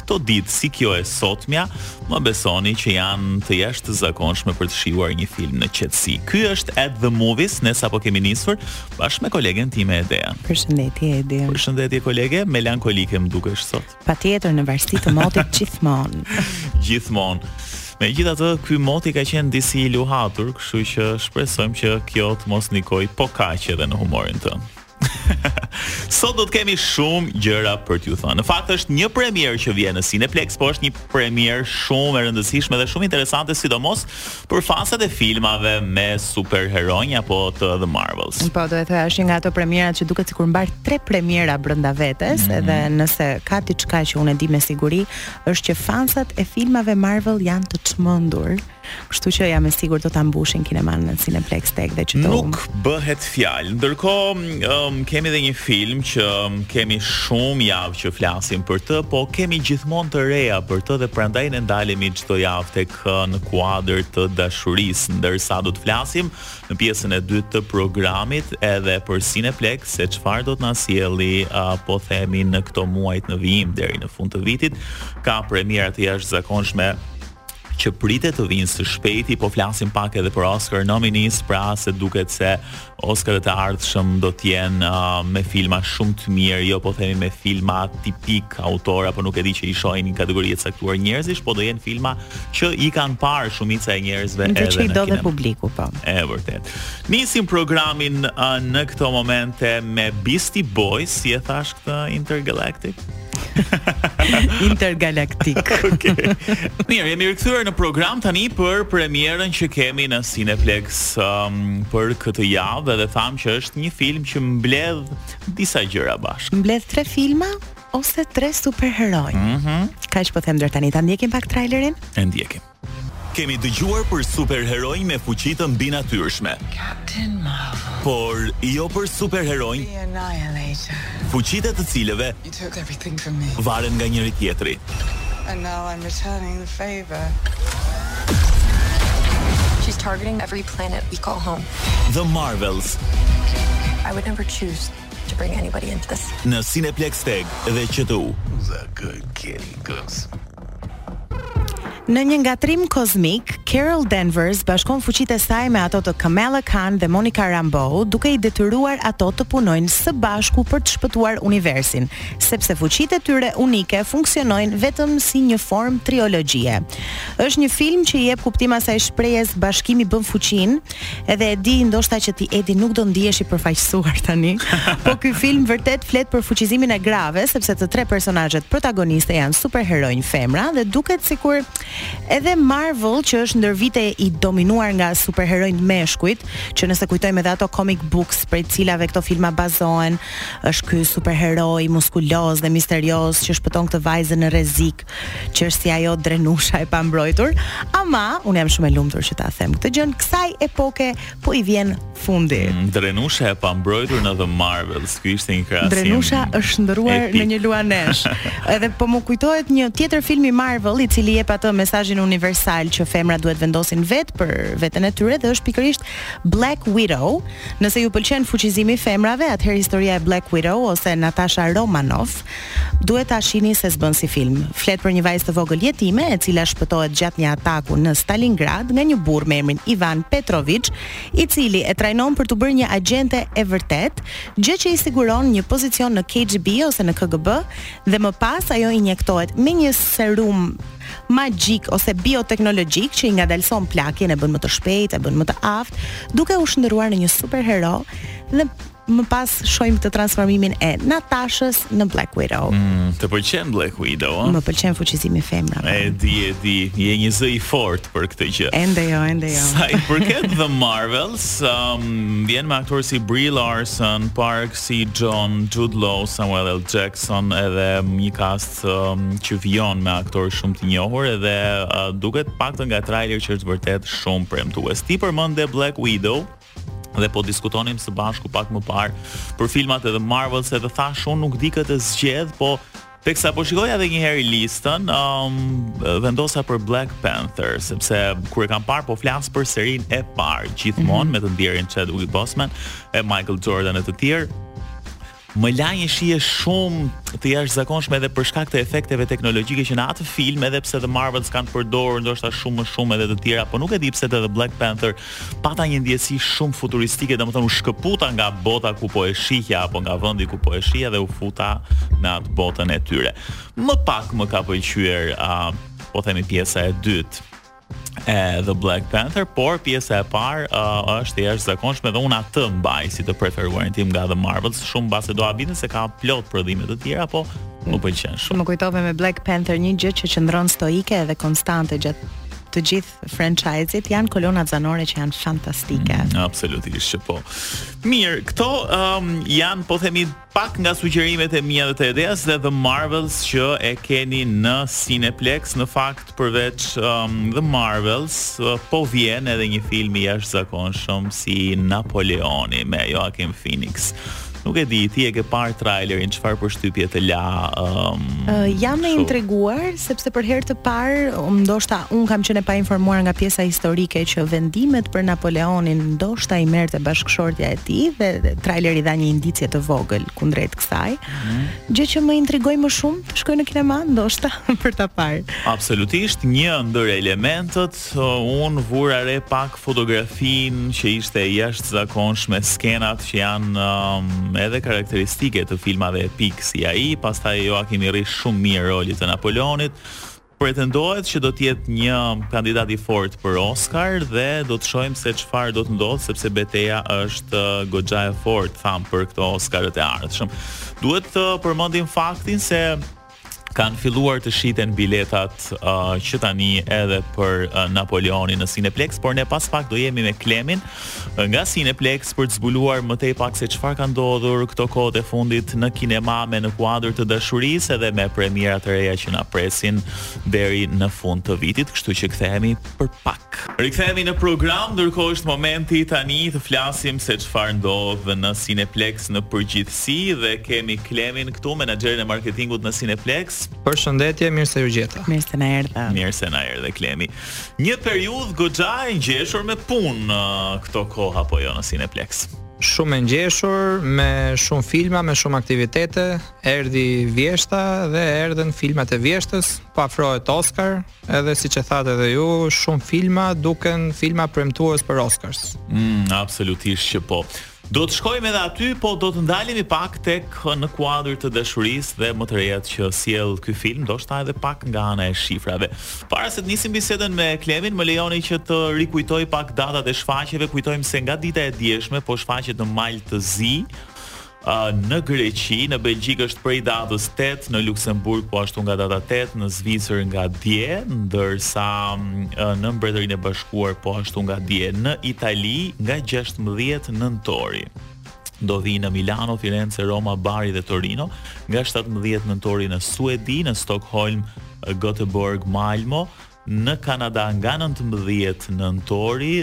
Këto ditë si kjo e sotmja, më besoni që janë të jashtëzakonshme për të shijuar një film në qetësi. Ky është At the Movies, ne sapo kemi nisur, bashkë me kolegen time Edean. Përshëndetje, Edi. Përshëndetje, kolege, melankolike më dukesh sot. Patjetër në varësi të motit gjithmonë. gjithmonë. Megjithatë, ky moti ka qenë disi i luhatur, kështu që shpresojmë që kjo të mos ndikojë po kaq edhe në humorin të. Sot do të kemi shumë gjëra për t'ju thënë. Në fakt është një premierë që vjen në Cineplex, po është një premierë shumë e rëndësishme dhe shumë interesante sidomos për fansat e filmave me superheronj apo të The Marvels. Po do të thoja është një nga ato premierat që duket sikur mban tre premiera brenda vetes, mm -hmm. edhe nëse ka diçka që unë e di me siguri, është që fansat e filmave Marvel janë të çmendur. Kështu që jam e sigurt do ta mbushin kinemanë në Cineplex TEG dhe QTU. Nuk bëhet fjalë. Ndërkohë um, kemi edhe një film që um, kemi shumë javë që flasim për të, po kemi gjithmonë të reja për të dhe prandaj ne ndalemi çdo javë tek uh, në kuadër të dashurisë, ndërsa do të flasim në pjesën e dytë të programit edhe për Cineplex se çfarë do të na sjellë uh, po themi në këto muajt në vijim deri në fund të vitit. Ka premiera të jashtëzakonshme që pritet të vijnë së shpejti, po flasim pak edhe për Oscar nominees, pra se duket se Oscarët e ardhshëm do të jenë uh, me filma shumë të mirë, jo po themi me filma tipik autor apo nuk e di që i shohin një kategori e caktuar njerëzish, po do jenë filma që i kanë parë shumica e njerëzve edhe në kinema. Do të publiku po. E vërtetë. Nisim programin uh, në këto momente me Beastie Boys, si e thashë këtë Intergalactic. Intergalaktik. Okej. Okay. Mirë, jemi rikthyer në program tani për premierën që kemi në Cineplex um, për këtë javë dhe thamë që është një film që mbledh disa gjëra bashkë. Mbledh tre filma ose tre superheronj. Mhm. Mm Kaq po themi deri tani, ta ndjekim pak trailerin? E ndjekim. Kemi dëgjuar për superheronj me fuqi të mbinatyrshme. Por jo për superheronj, fuqitë e të cilëve varen nga njëri-tjetri. The Marvels. Në Cineplex TEG dhe QTU. Në një ngatërrim kozmik, Carol Danvers bashkon fuqitë e saj me ato të Kamala Khan dhe Monica Rambeau, duke i detyruar ato të punojnë së bashku për të shpëtuar universin, sepse fuqitë e tyre unike funksionojnë vetëm si një formë triologjie. Është një film që i jep kuptim asaj shprehjes bashkimi bën fuqinë, Edhe e di ndoshta që ti Edi nuk do ndihesh i përfaqësuar tani, po ky film vërtet flet për fuqizimin e grave, sepse të tre personazhet protagoniste janë superheronj femra dhe duket sikur edhe Marvel që është ndër vite i dominuar nga superheronjt meshkujt, që nëse kujtojmë edhe ato comic books prej të cilave këto filma bazohen, është ky superheroi muskuloz dhe misterioz që shpëton këtë vajzën në rrezik që është si ajo drenusha e pambrojtur, ama unë jam shumë e lumtur që ta them këtë gjën, kësaj epoke po i vjen fundi. Mm, drenusha e pambrojtur në The Marvels, ky ishte një krahasim. Drenusha është shndërruar në një luaneshë. Edhe po më kujtohet një tjetër film i Marvel i cili jep atë mesazhin universal që femrat duhet vendosin vetë për veten e tyre dhe është pikërisht Black Widow. Nëse ju pëlqen fuqizimi i femrave, atëherë historia e Black Widow ose Natasha Romanoff Duhet ta shihni se s'bën si film. Flet për një vajzë të vogël jetime, e cila shpëtohet gjatë një ataku në Stalingrad nga një burrë me emrin Ivan Petrovic, i cili e trajnon për t'u bërë një agjente e vërtetë, gjë që i siguron një pozicion në KGB ose në KGB dhe më pas ajo injektohet me një serum magjik ose bioteknologjik që i ngadalëson plakjen e bën më të shpejtë, e bën më të aftë, duke u shndërruar në një superhero dhe më pas shohim këtë transformimin e Natashës në Black Widow. Mm, të pëlqen Black Widow, a? Më pëlqen fuqizimi i femrave. E di, e di, je një zë i fortë për këtë gjë. Ende jo, ende jo. Sa i përket The Marvels, um, vjen me aktorë si Brie Larson, Park Seo-joon, Jude Law, Samuel L. Jackson, edhe një cast um, që vijon me aktorë shumë të njohur edhe uh, duket paktën nga trailer që është vërtet shumë premtues. Ti përmende Black Widow, dhe po diskutonim së bashku pak më parë për filmat e The Marvels edhe thashë unë nuk di kë të zgjedh, po teksa po shikoja edhe një herë listën, um, vendosa për Black Panther sepse kur e kam parë po flas për serinë e parë gjithmonë mm -hmm. me të ndjerin Chadwick Boseman e Michael Jordan e të tjerë. Më la një shije shumë të jashtëzakonshme edhe për shkak të efekteve teknologjike që në atë film, edhe pse The Marvels kanë përdorur ndoshta shumë më shumë edhe të tjera, po nuk e di pse te The Black Panther pata një ndjesi shumë futuristike, domethënë u shkëputa nga bota ku po e shihja apo nga vendi ku po e shihja dhe u futa në atë botën e tyre. Më pak më ka pëlqyer, uh, po themi pjesa e dytë. e The Black Panther, por pjesa e parë uh, është e jashtëzakonshme dhe unë atë mbaj si të preferuarin tim nga The Marvels, shumë mbase do habiten se ka plot prodhime të tjera, po më pëlqen shumë. Më kujtove me Black Panther një gjë që qëndron stoike dhe konstante gjatë të gjithë franchise-it janë kolonat zanore që janë fantastike. Mm, absolutisht që po. Mirë, këto um, janë po themi Pak nga sugjerimet e mia dhe të Edeas dhe The Marvels që e keni në Cineplex, në fakt përveç um, The Marvels, uh, po vjen edhe një film i jashtëzakonshëm si Napoleoni me Joaquin Phoenix. Nuk e di, ti e ke parë trailerin, çfarë përshtypje të la? Um, uh, jam e intriguar sepse për herë të parë, um, ndoshta unë kam qenë e painformuar nga pjesa historike që vendimet për Napoleonin ndoshta i merrte bashkëshortja e tij dhe, dhe traileri dha një indicie të vogël kundrejt kësaj. Mm. Gjë që më intrigoi më shumë të shkoj në kinema ndoshta për ta parë. Absolutisht një ndër elementët Unë vura re pak fotografinë që ishte e jashtëzakonshme, skenat që janë um, edhe karakteristike të filmave epikë si ai, pastaj Joaquin i rri shumë mirë rolit të Napoleonit. Pretendohet që do të jetë një kandidat i fortë për Oscar dhe do të shohim se çfarë do të ndodhë sepse beteja është uh, goxha e fortë tham për këto Oscarët e ardhshëm. Duhet të përmendim faktin se Kanë filluar të shiten biletat uh, që tani edhe për uh, Napoleonin në Cineplex, por ne pas pak do jemi me Klemin uh, nga Cineplex për të zbuluar më tej pak se çfarë ka ndodhur këto kohët e fundit në kinema me Në kuadër të dashurisë edhe me premiera të reja që na presin deri në fund të vitit, kështu që kthehemi për pak. Rikthehemi në program, ndërkohë është momenti tani të flasim se çfarë ndodh në Cineplex në përgjithësi dhe kemi Klemin këtu, menaxherin e marketingut në Cineplex. Përshëndetje, mirë se ju gjeta. Mirë se na erdhe. Mirë se na erdhe Klemi. Një periudhë goxha e ngjeshur me punë uh, këto kohë apo jo në Cineplex. Shumë e ngjeshur, me shumë filma, me shumë aktivitete, erdhi vjeshta dhe erdhën filmat e vjeshtës, po afrohet Oscar, Edhe siç e thatë edhe ju, shumë filma duken filma premtues për Oscars. Mm, absolutisht që po. Do të shkojmë edhe aty, po do të ndalemi pak tek Në kuadër të dashurisë dhe më të rejat që sjell ky film, ndoshta edhe pak nga ana e shifrave. Para se të nisim bisedën me Klemin, më lejoni që të rikujtoj pak datat e shfaqjeve, kujtojmë se nga dita e djeshme po shfaqet në Mal të Zi, në Greqi, në Belgjikë është prej datës tetë, në Luksemburg po ashtu nga data tetë, në Zvicër nga dje, ndërsa në Mbretërinë e Bashkuar po ashtu nga dje, në Itali nga 16 nëntori do vijë në Milano, Firenze, Roma, Bari dhe Torino, nga 17 nëntori në Suedi, në Stockholm, Göteborg, Malmo, në Kanada nga nëntëmbëdhjetë nëntori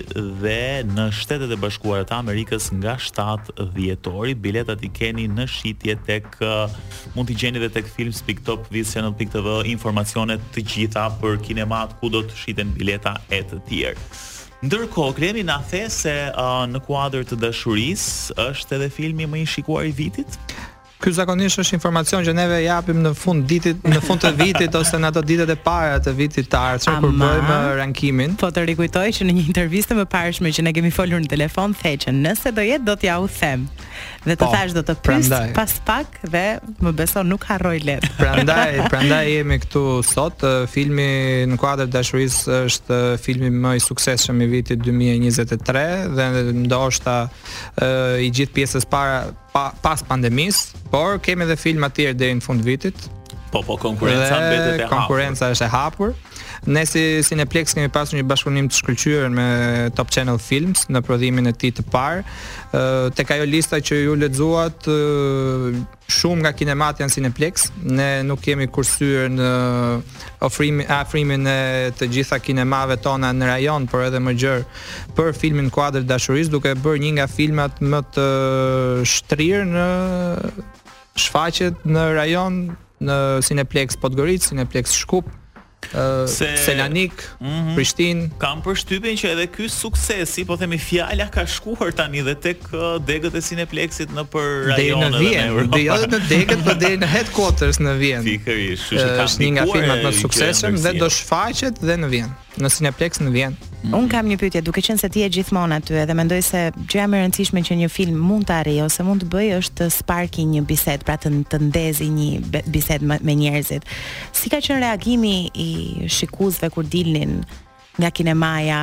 dhe në Shtetet e Bashkuara të Amerikës nga shtatë dhjetori. Biletat i keni në shitje tek mund t'i gjeni edhe tek films.top-channel.tv informacione të gjitha për kinemat ku do të shiten bileta e të tjerë. Ndërkohë Kremi na the se uh, në kuadër të dashurisë është edhe filmi më i shikuar i vitit. Ky zakonisht është informacion që neve e japim në fund vitit, në fund të vitit ose në ato ditët e para të vitit të ardhshëm kur bëjmë rankimin. Po të rikujtoj që në një intervistë mëparshme që ne kemi folur në telefon the që nëse do jetë do t'jua them. Dhe të po, thashë do të pyes pas pak dhe më beso nuk harroj lehtë. Prandaj, prandaj jemi këtu sot. Filmi në kuadër dashurisë është filmi më i suksesshëm i vitit 2023 dhe ndoshta i gjithë pjesës para pa, pas pandemisë, por kemi edhe filma të tjerë deri në fund vitit. Po po konkurrenca mbetet e hapur. Konkurrenca është e hapur. Ne si Cineplex kemi pasur një bashkëpunim të shkëlqyer me Top Channel Films në prodhimin e tij të parë. Ë tek ajo lista që ju lexuat shumë nga kinemat janë Cineplex. Ne nuk kemi kursyer në ofrimin afrimin e të gjitha kinemave tona në rajon, por edhe më gjerë për filmin Kuadër dashurisë, duke bërë një nga filmat më të shtrirë në shfaqje në rajon në Cineplex Podgoricë, Cineplex Shkup, uh, se Selanik, mm -hmm. Prishtinë. Kam përshtypjen që edhe ky suksesi, po themi fjala ka shkuar tani dhe tek kë degët e Cineplexit nëpër rajon deri në Vjenë, dhe jo në degët, por deri në headquarters në Vjenë. Pikërisht, është një nga filmat më të suksesshëm dhe do shfaqet dhe në Vjenë, në Cineplex në Vjenë. Mm. Unë kam një pyetje, duke qenë se ti je gjithmonë aty edhe mendoj se gjëja më e rëndësishme që një film mund të arrijë ose mund të bëjë është të sparki një bisedë, pra të të ndezi një bisedë me, me njerëzit. Si ka qenë reagimi i shikuesve kur dilnin nga kinemaja,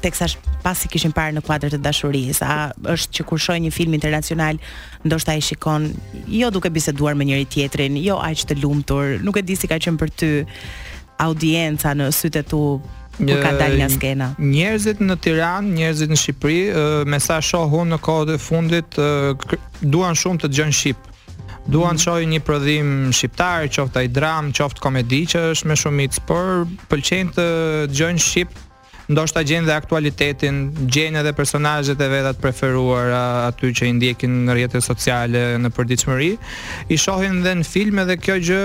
teksa pasi kishin parë në kuadër të dashurisë, a është që kur shohin një film internacional, ndoshta i shikon jo duke biseduar me njëri-tjetrin, jo aq të lumtur, nuk e di si ka qenë për ty audienca në sytë e tu që ka dalë nga skena. Njerëzit në Tiranë, njerëzit në Shqipëri, me sa shoh unë në kohët e fundit, duan shumë të dëgjojnë shqip. Duan të shohin një prodhim shqiptar, qoftë ai dramë, qoftë komedi që është me shumicë, por pëlqejnë të dëgjojnë shqip, ndoshta gjejnë dhe aktualitetin, gjejnë edhe personazhet e veta të preferuar aty që i ndjekin në rrjete sociale në përditshmëri, i shohin dhe në filme dhe kjo gjë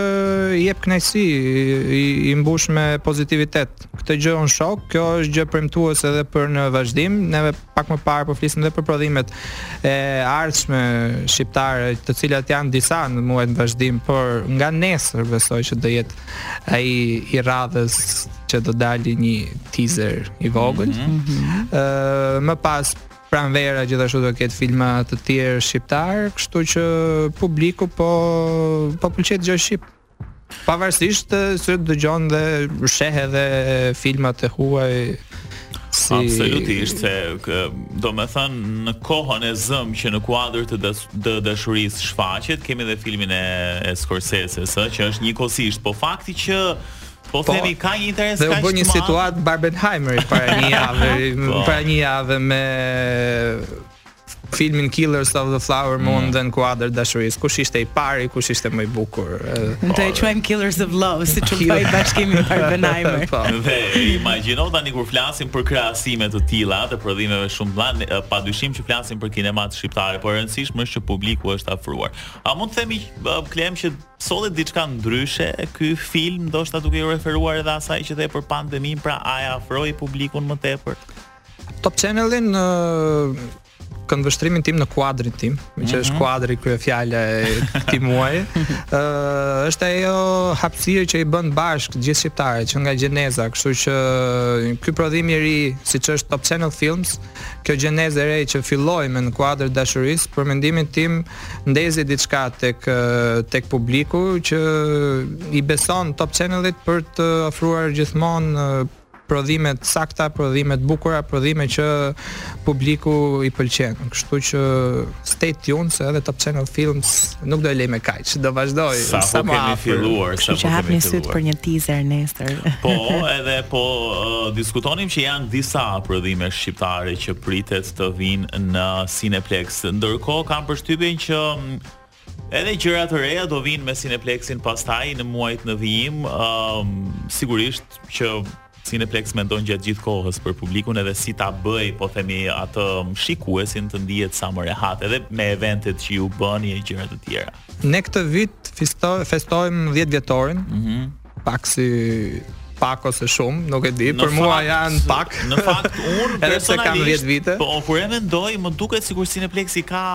i jep kënaqësi, i, i mbush me pozitivitet. Këtë gjë unë shoh, kjo është gjë premtuese edhe për në vazhdim. Neve pak më parë po flisim edhe për prodhimet e ardhshme shqiptare, të cilat janë disa në muajt në vazhdim, por nga nesër besoj që do jetë ai i radhës që do dali një teaser i vogël. Ëh, mm -hmm. uh, më pas pranvera gjithashtu do ketë filma të tjerë shqiptar, kështu që publiku po po pëlqen të shohë shqip. Pavarësisht se dëgjon dhe sheh edhe filmat e huaj si Absolutisht se domethënë në kohën e zëm që në kuadër të dashurisë shfaqet, kemi edhe filmin e, e Scorseses, që është njëkohësisht, po fakti që Po, po themi ka një interes kaq të madh. një situatë Barbenheimer para një javë, po. para një javë me filmin Killers of the Flower Moon mm. dhe në kuadër dashurisë. Kush ishte i pari, kush ishte më i bukur? Ne ta quajmë Killers of Love, siç u bë bashkimi Barbenheimer. Po. Dhe imagjino tani kur flasim për krahasime të tilla, të prodhimeve të mëdha, padyshim që flasim për kinemat shqiptare, por e rëndësishme është që publiku është afruar. A mund të themi Klem që solli diçka ndryshe ky film, ndoshta duke iu referuar edhe asaj që the për pandeminë, pra a e afroi publikun më tepër. Top Channel në këndvështrimin tim në kuadrin tim, që mm -hmm. është mhm. kuadri kryefjala e këtij muaji, ë është ajo hapësirë që i bën bashkë gjithë shqiptarët që nga gjeneza, kështu që ky prodhim i ri, siç është Top Channel Films, kjo gjenezë e re që filloi me në kuadër dashurisë, për mendimin tim ndezi diçka tek tek publiku që i beson Top Channelit për të ofruar gjithmonë prodhime të sakta, prodhime të bukura, prodhime që publiku i pëlqen. Kështu që stay tuned se edhe Top Channel Films nuk do e lej me kaq, do vazhdoj sa, sapo kemi filluar, sapo kemi filluar. Që hapni sytë për një teaser nesër. Po, edhe po uh, diskutonim që janë disa prodhime shqiptare që pritet të vijnë në Cineplex. Ndërkohë kam përshtypjen që mm, Edhe gjëra të reja do vijnë me Cineplexin pastaj në muajt në vijim. Ëm sigurisht që Cineplex mendon gjatë gjithë kohës për publikun edhe si ta bëj, po themi, atë shikuesin të ndihet sa më rehat, edhe me eventet që ju bëni e gjëra të tjera. Ne këtë vit festojmë 10 vjetorin. Mhm. Mm pak si pak ose shumë, nuk e di, në fakt, për mua janë pak. Në fakt unë personalisht kam 10 vite. Po kur e mendoj, më duket sikur Cineplex i ka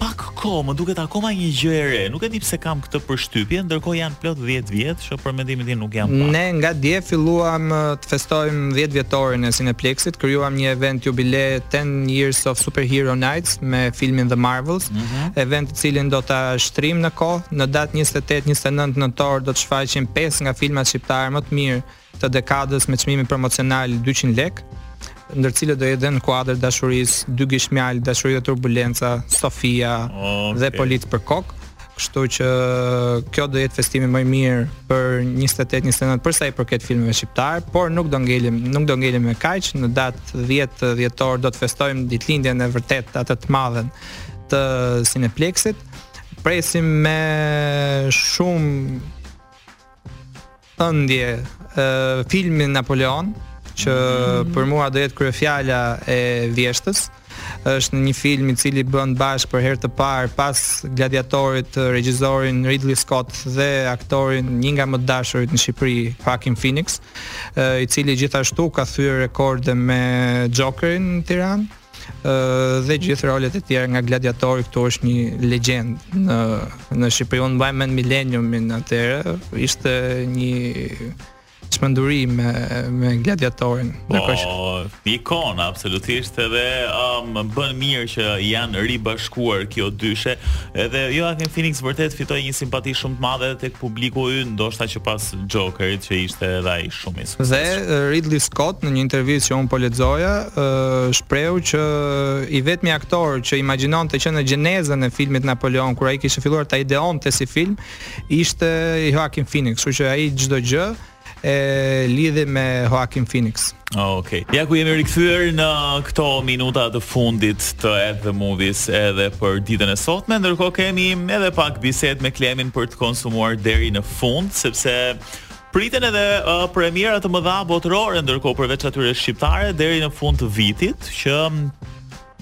Pak kohë, më duket akoma një gjë e re. Nuk e di pse kam këtë përshtypje, ndërkohë janë plot 10 vjet që për mendimin tim nuk janë pak. Ne nga dje filluam të festojmë 10 vjetorin e Cineplexit, krijuam një event jubile 10 Years of Superhero Nights me filmin The Marvels, mm -hmm. event të cilin do ta shtrijmë në kohë, në datë 28-29 nëntor do të shfaqim 5 nga filmat shqiptarë më të mirë të dekadës me çmimin promocional 200 lekë, ndër të cilët do jetë në kuadër të dashurisë, dy gisht mjaltë, dashuri dhe turbulenca, Sofia okay. dhe Policë për kokë. Kështu që kjo do jetë festimi më i mirë për 28-29 për sa i përket filmeve shqiptarë, por nuk do ngelim, nuk do ngelim me kaq, në datë 10 dhjetor do të festojmë ditëlindjen e vërtetë atë të madhen të Cineplexit. Presim me shumë ëndje uh, filmin Napoleon që mm. për mua do jetë kryefjala e vjeshtës është një film i cili bën bashkë për herë të parë pas gladiatorit regjisorin Ridley Scott dhe aktorin një nga më të dashurit në Shqipëri Joaquin Phoenix i cili gjithashtu ka thyer rekorde me Jokerin në Tiranë dhe gjithë rolet e tjera nga gladiatori këtu është një legjendë në në Shqipëri unë mbaj mend mileniumin atëherë ishte një çmenduri me me gladiatorin po, ndërkohë ikonë absolutisht edhe um, bën mirë që janë ribashkuar kjo dyshe edhe Joaquin Phoenix vërtet fitoi një simpati shumë të madhe tek publiku ndoshta që pas Jokerit që ishte edhe ai shumë i Dhe Ridley Scott në një intervistë që unë po lexoja, u shpreh që i vetmi aktor që imagjinonte që në gjenezën e filmit Napoleon kur ai kishte filluar ta ideonte si film, ishte Joaquin Phoenix, kështu që ai çdo gjë e lidhi me Joaquin Phoenix. Oh, Okej. Ja ku jemi rikthyer në këto minuta të fundit të At the Movies edhe për ditën e sotme, ndërkohë kemi edhe pak bisedë me Klemin për të konsumuar deri në fund, sepse Priten edhe premiera të mëdha botërore ndërkohë përveç atyre shqiptare deri në fund të vitit që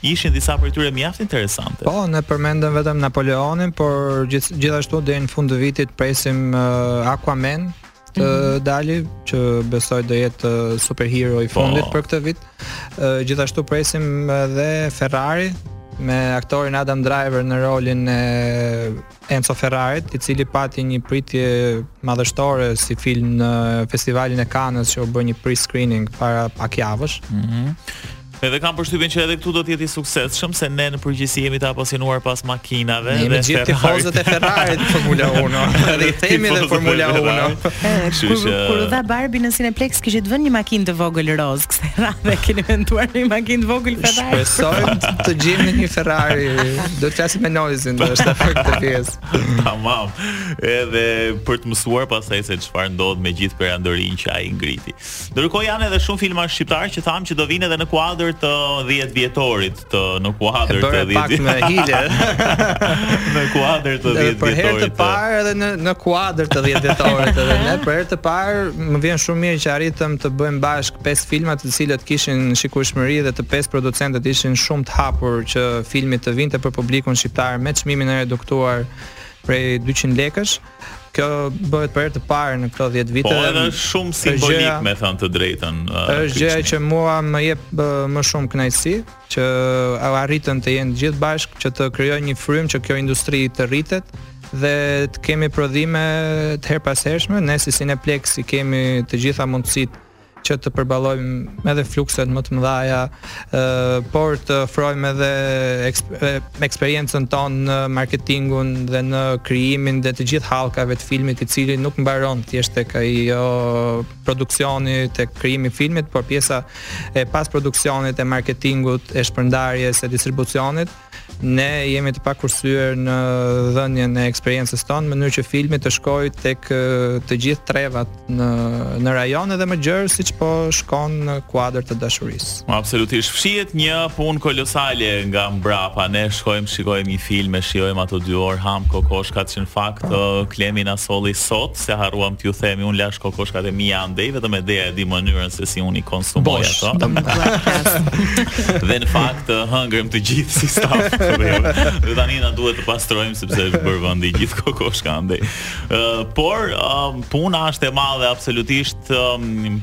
ishin disa prej tyre mjaft interesante. Po, ne përmendëm vetëm Napoleonin, por gjith, gjithashtu deri në fund të vitit presim uh, Aquaman të mm -hmm. dali që besoj do jetë uh, superhero i po. fundit po. për këtë vit. Uh, gjithashtu presim edhe Ferrari me aktorin Adam Driver në rolin e Enzo Ferrarit, i cili pati një pritje madhështore si film në festivalin e Kanës që u bë një pre-screening para pak javësh. Mm -hmm. Edhe kam përshtypjen që edhe këtu do të jetë i suksesshëm se ne në përgjithësi jemi të apasionuar pas makinave ne dhe gjithë tifozët e Ferrarit Formula 1. Edhe i themi dhe Formula 1. Kur kur u dha Barbie në Cineplex Kishit vënë një makinë të vogël rozë, kësaj radhe keni menduar një makinë të vogël Ferrari. Shpresojmë të, të gjejmë një Ferrari. Do të flasim me Noizin, do të për këtë pjesë. Tamam. Edhe për të mësuar pastaj se çfarë ndodh me gjithë perandorinë që ai ngriti. Ndërkohë janë edhe shumë filma shqiptarë që thamë që do vinë edhe në kuadër të 10 vjetorit të në kuadër të 10 vjetorit. Pak me hile. në kuadër të 10 vjetorit. Për herë të parë edhe në në kuadër të 10 vjetorit edhe ne për herë të parë më vjen shumë mirë që arritëm të bëjmë bashkë pesë filma të cilët kishin shikueshmëri dhe të pesë producentët ishin shumë të hapur që filmi të vinte për publikun shqiptar me çmimin e reduktuar prej 200 lekësh. Kjo bëhet për herë të parë në këto 10 vite. Po edhe është shumë simbolik me thënë të drejtën. Është gjëja që mua më jep më shumë kënaqësi që arritën të jenë gjithë bashkë që të krijojnë një frymë që kjo industri të rritet dhe të kemi prodhime të herëpashershme, ne si Cineplex i kemi të gjitha mundësitë që të përballojmë edhe flukset më të mëdhaja, por të ofrojmë edhe eksperiencën tonë në marketingun dhe në krijimin dhe të gjithë hallkave të filmit, i cili nuk mbaron thjesht tek ajo produksioni tek krijimi i filmit, por pjesa e pas produksionit e marketingut, e shpërndarjes e distribucionit. Ne jemi të pakursyer në dhënien e eksperiencës tonë, në mënyrë që filmi të shkojë tek të gjithë trevat në në rajon edhe më gjerë siç po shkon në kuadër të dashurisë. Absolutisht. Fshihet një punë kolosale nga mbrapa. Ne shkojmë, shikojmë një film, e shijojmë ato dy orë, hamë kokoshkat që në fakt Klemi na solli sot. se harruam t'ju themi, unë lashë kokoshkat e mia andej, vetëm Edea e di mënyrën se si unë i konsumoj ato. dhe në fakt hëngrëm të gjithë si staf. Dhe tani na duhet të pastrojmë sepse është bërë vendi gjithë kokoshka andej. Uh, por um, puna është e madhe absolutisht um,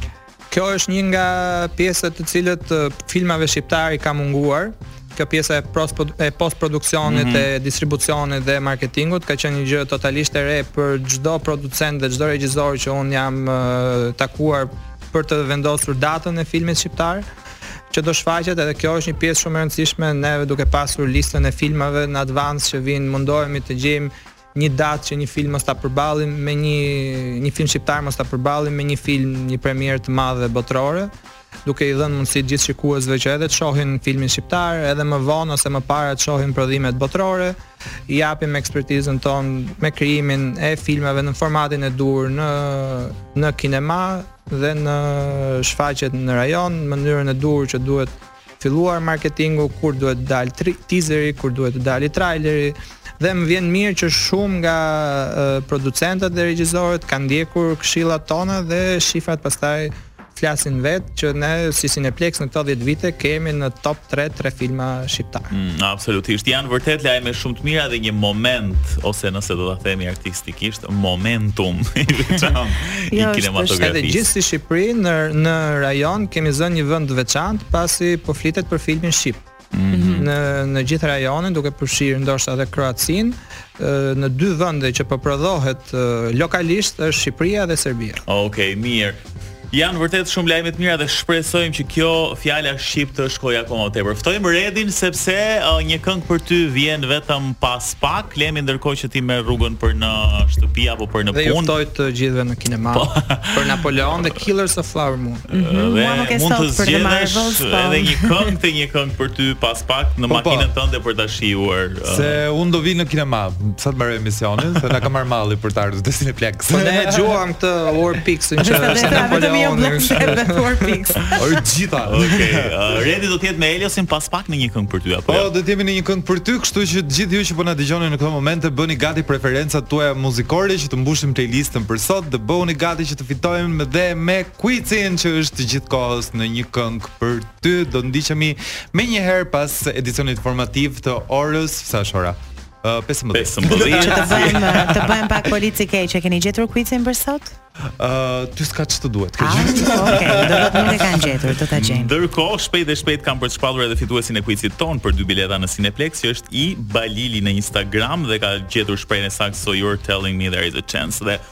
Kjo është një nga pjesët të cilët filmave shqiptarë i ka munguar. Kjo pjesa e post e postproduksionit mm -hmm. e distribucionit dhe marketingut ka qenë një gjë totalisht e re për çdo producent dhe çdo regjisor që unë jam uh, takuar për të vendosur datën e filmit shqiptar që do shfaqet edhe kjo është një pjesë shumë e rëndësishme neve duke pasur listën e filmave në avancë që vijnë mundohemi të gjejmë një datë që një film mos ta përballim me një një film shqiptar mos ta përballim me një film një premierë të madhe botërore, duke i dhënë mundësi gjithë shikuesve që edhe të shohin filmin shqiptar, edhe më vonë ose më para të shohin prodhimet botërore, i japim ekspertizën tonë me krijimin e filmave në formatin e duhur në në kinema dhe në shfaqjet në rajon, në mënyrën e duhur që duhet filluar marketingu kur duhet të dalë tri, teaseri, kur duhet të dalë traileri dhe më vjen mirë që shumë nga uh, producentët dhe regjisorët kanë ndjekur këshillat tona dhe shifrat pastaj flasin vetë që ne si Cineplex në këto 10 vite kemi në top 3 tre filma shqiptarë. Mm, absolutisht, janë vërtet lajme shumë të mira dhe një moment ose nëse do ta themi artistikisht momentum i veçantë i kinematografisë. Edhe gjithsesi Shqipëria në në rajon kemi zënë një vend të veçantë pasi po flitet për filmin shqip. Mm -hmm. në në gjithë rajonin duke përfshirë ndoshta edhe Kroacinë, në dy vende që po prodhohet lokalisht është Shqipëria dhe Serbia. Okej, mirë. Janë vërtet shumë lajme të mira dhe shpresojmë që kjo fjala shqip të shkojë akoma më tepër. Ftojmë Redin sepse uh, një këngë për ty vjen vetëm pas pak, Ledi ndërkohë që ti merr rrugën për në shtëpi apo për në punë. Dhe ju ftoj të gjithëve në kinema për Napoleon dhe Killers of Flower Moon. Mm -hmm. Dhe mund të, mund të zgjedhësh edhe një këngë te një këngë për ty pas pak në makinën tënde për ta shijuar. Uh... Se unë do vi në kinema, sa të mbaroj emisionin, se na ka marrë malli për të ardhur te Cineplexx. Po ne e dëgjuam këtë War Pigs që është në Napoleon. Vetëm jo Black War Pigs. O i gjitha. Okej. Uh, Redi do të jetë me Eliosin pas pak në një këngë për ty apo jo? Po, do të jemi në një këngë për ty, kështu që të gjithë ju që po na dëgjoni në këto momente bëni gati preferencat tuaja muzikore që të mbushim playlistën për sot dhe bëhuni gati që të fitojmë dhe me kuicin që është gjithë kohës në një këngë për ty. Do ndiqemi më njëherë pas edicionit informativ të orës, sa është ora? Uh, 15. 15. Që të bëjmë të bëjmë pak policin e keq, e keni gjetur kuicin për sot? Ë, uh, ty s'ka ç'të duhet kjo ah, gjë. Okej, do të thotë nuk e kanë gjetur, do ta gjejmë. Ndërkohë, shpejt e shpejt kam për të shpallur edhe fituesin e kuicit tonë për dy bileta në Cineplexx, që është i Balili në Instagram dhe ka gjetur shprehjen e saktë so you're telling me there is a chance dhe